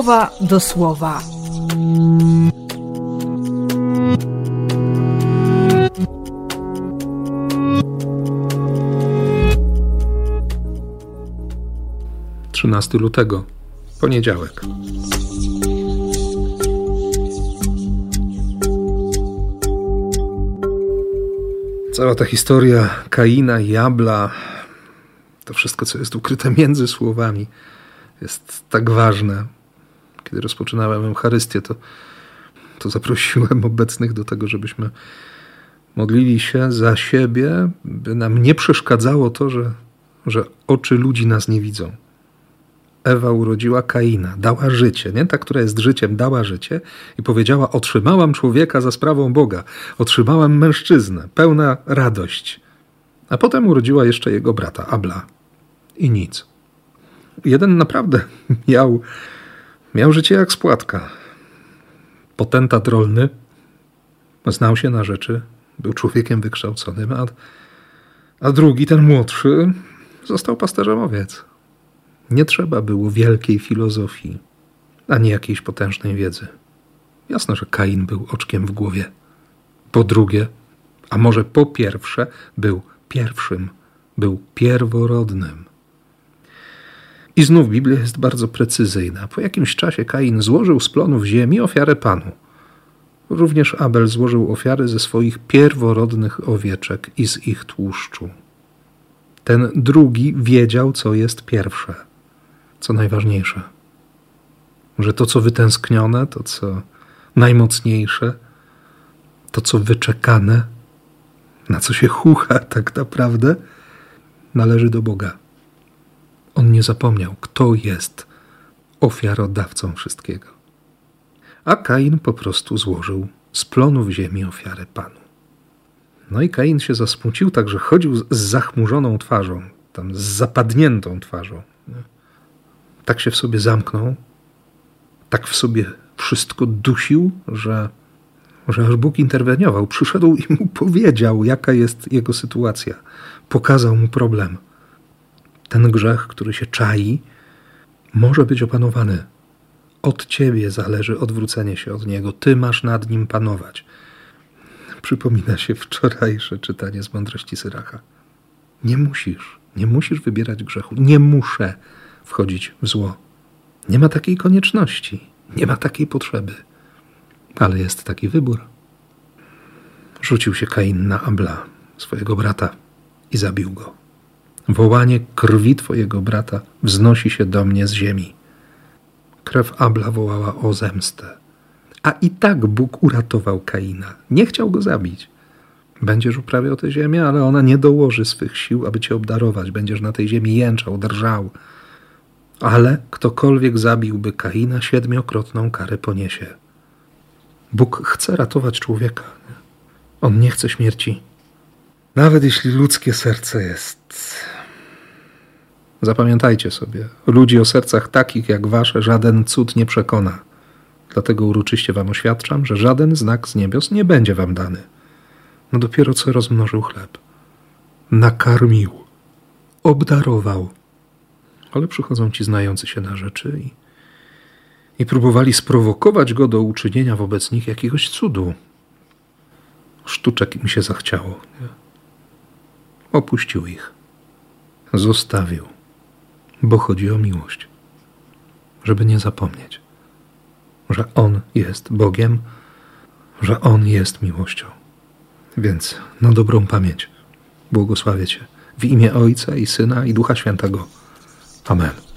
słowa do słowa. Trzynasty lutego, poniedziałek. Cała ta historia Kaina i Abla, to wszystko, co jest ukryte między słowami, jest tak ważne. Kiedy rozpoczynałem Eucharystię, to, to zaprosiłem obecnych do tego, żebyśmy modlili się za siebie, by nam nie przeszkadzało to, że, że oczy ludzi nas nie widzą. Ewa urodziła Kaina, dała życie, nie? Ta, która jest życiem, dała życie i powiedziała: Otrzymałam człowieka za sprawą Boga, otrzymałam mężczyznę, pełna radość. A potem urodziła jeszcze jego brata, Abla. I nic. Jeden naprawdę miał, miał życie jak spłatka. Potentat rolny, znał się na rzeczy, był człowiekiem wykształconym, a, a drugi, ten młodszy, został pasterzem owiec. Nie trzeba było wielkiej filozofii, ani jakiejś potężnej wiedzy. Jasno, że Kain był oczkiem w głowie. Po drugie, a może po pierwsze, był pierwszym, był pierworodnym. I znów Biblia jest bardzo precyzyjna. Po jakimś czasie Kain złożył z plonów ziemi ofiarę Panu. Również Abel złożył ofiary ze swoich pierworodnych owieczek i z ich tłuszczu. Ten drugi wiedział, co jest pierwsze co najważniejsze. Że to, co wytęsknione, to, co najmocniejsze, to, co wyczekane, na co się chucha tak naprawdę, należy do Boga. On nie zapomniał, kto jest ofiarodawcą wszystkiego. A Kain po prostu złożył z plonów ziemi ofiarę Panu. No i Kain się zasmucił, także chodził z zachmurzoną twarzą, tam z zapadniętą twarzą tak się w sobie zamknął, tak w sobie wszystko dusił, że, że aż Bóg interweniował. Przyszedł i mu powiedział, jaka jest jego sytuacja. Pokazał mu problem. Ten grzech, który się czai, może być opanowany. Od ciebie zależy odwrócenie się od niego. Ty masz nad nim panować. Przypomina się wczorajsze czytanie z mądrości Syracha. Nie musisz, nie musisz wybierać grzechu. Nie muszę wchodzić w zło. Nie ma takiej konieczności, nie ma takiej potrzeby, ale jest taki wybór. Rzucił się Kain na Abla, swojego brata, i zabił go. Wołanie krwi twojego brata wznosi się do mnie z ziemi. Krew Abla wołała o zemstę. A i tak Bóg uratował Kaina. Nie chciał go zabić. Będziesz uprawiał tę ziemię, ale ona nie dołoży swych sił, aby cię obdarować. Będziesz na tej ziemi jęczał, drżał, ale ktokolwiek zabiłby Kaina, siedmiokrotną karę poniesie. Bóg chce ratować człowieka. On nie chce śmierci. Nawet jeśli ludzkie serce jest. Zapamiętajcie sobie, ludzi o sercach takich jak wasze żaden cud nie przekona. Dlatego uroczyście wam oświadczam, że żaden znak z niebios nie będzie wam dany. No dopiero co rozmnożył chleb. Nakarmił. Obdarował ale przychodzą ci znający się na rzeczy i, i próbowali sprowokować go do uczynienia wobec nich jakiegoś cudu. Sztuczek im się zachciało. Opuścił ich. Zostawił, bo chodzi o miłość. Żeby nie zapomnieć, że On jest Bogiem, że On jest miłością. Więc na dobrą pamięć błogosławię Cię w imię Ojca i Syna i Ducha Świętego. Amen.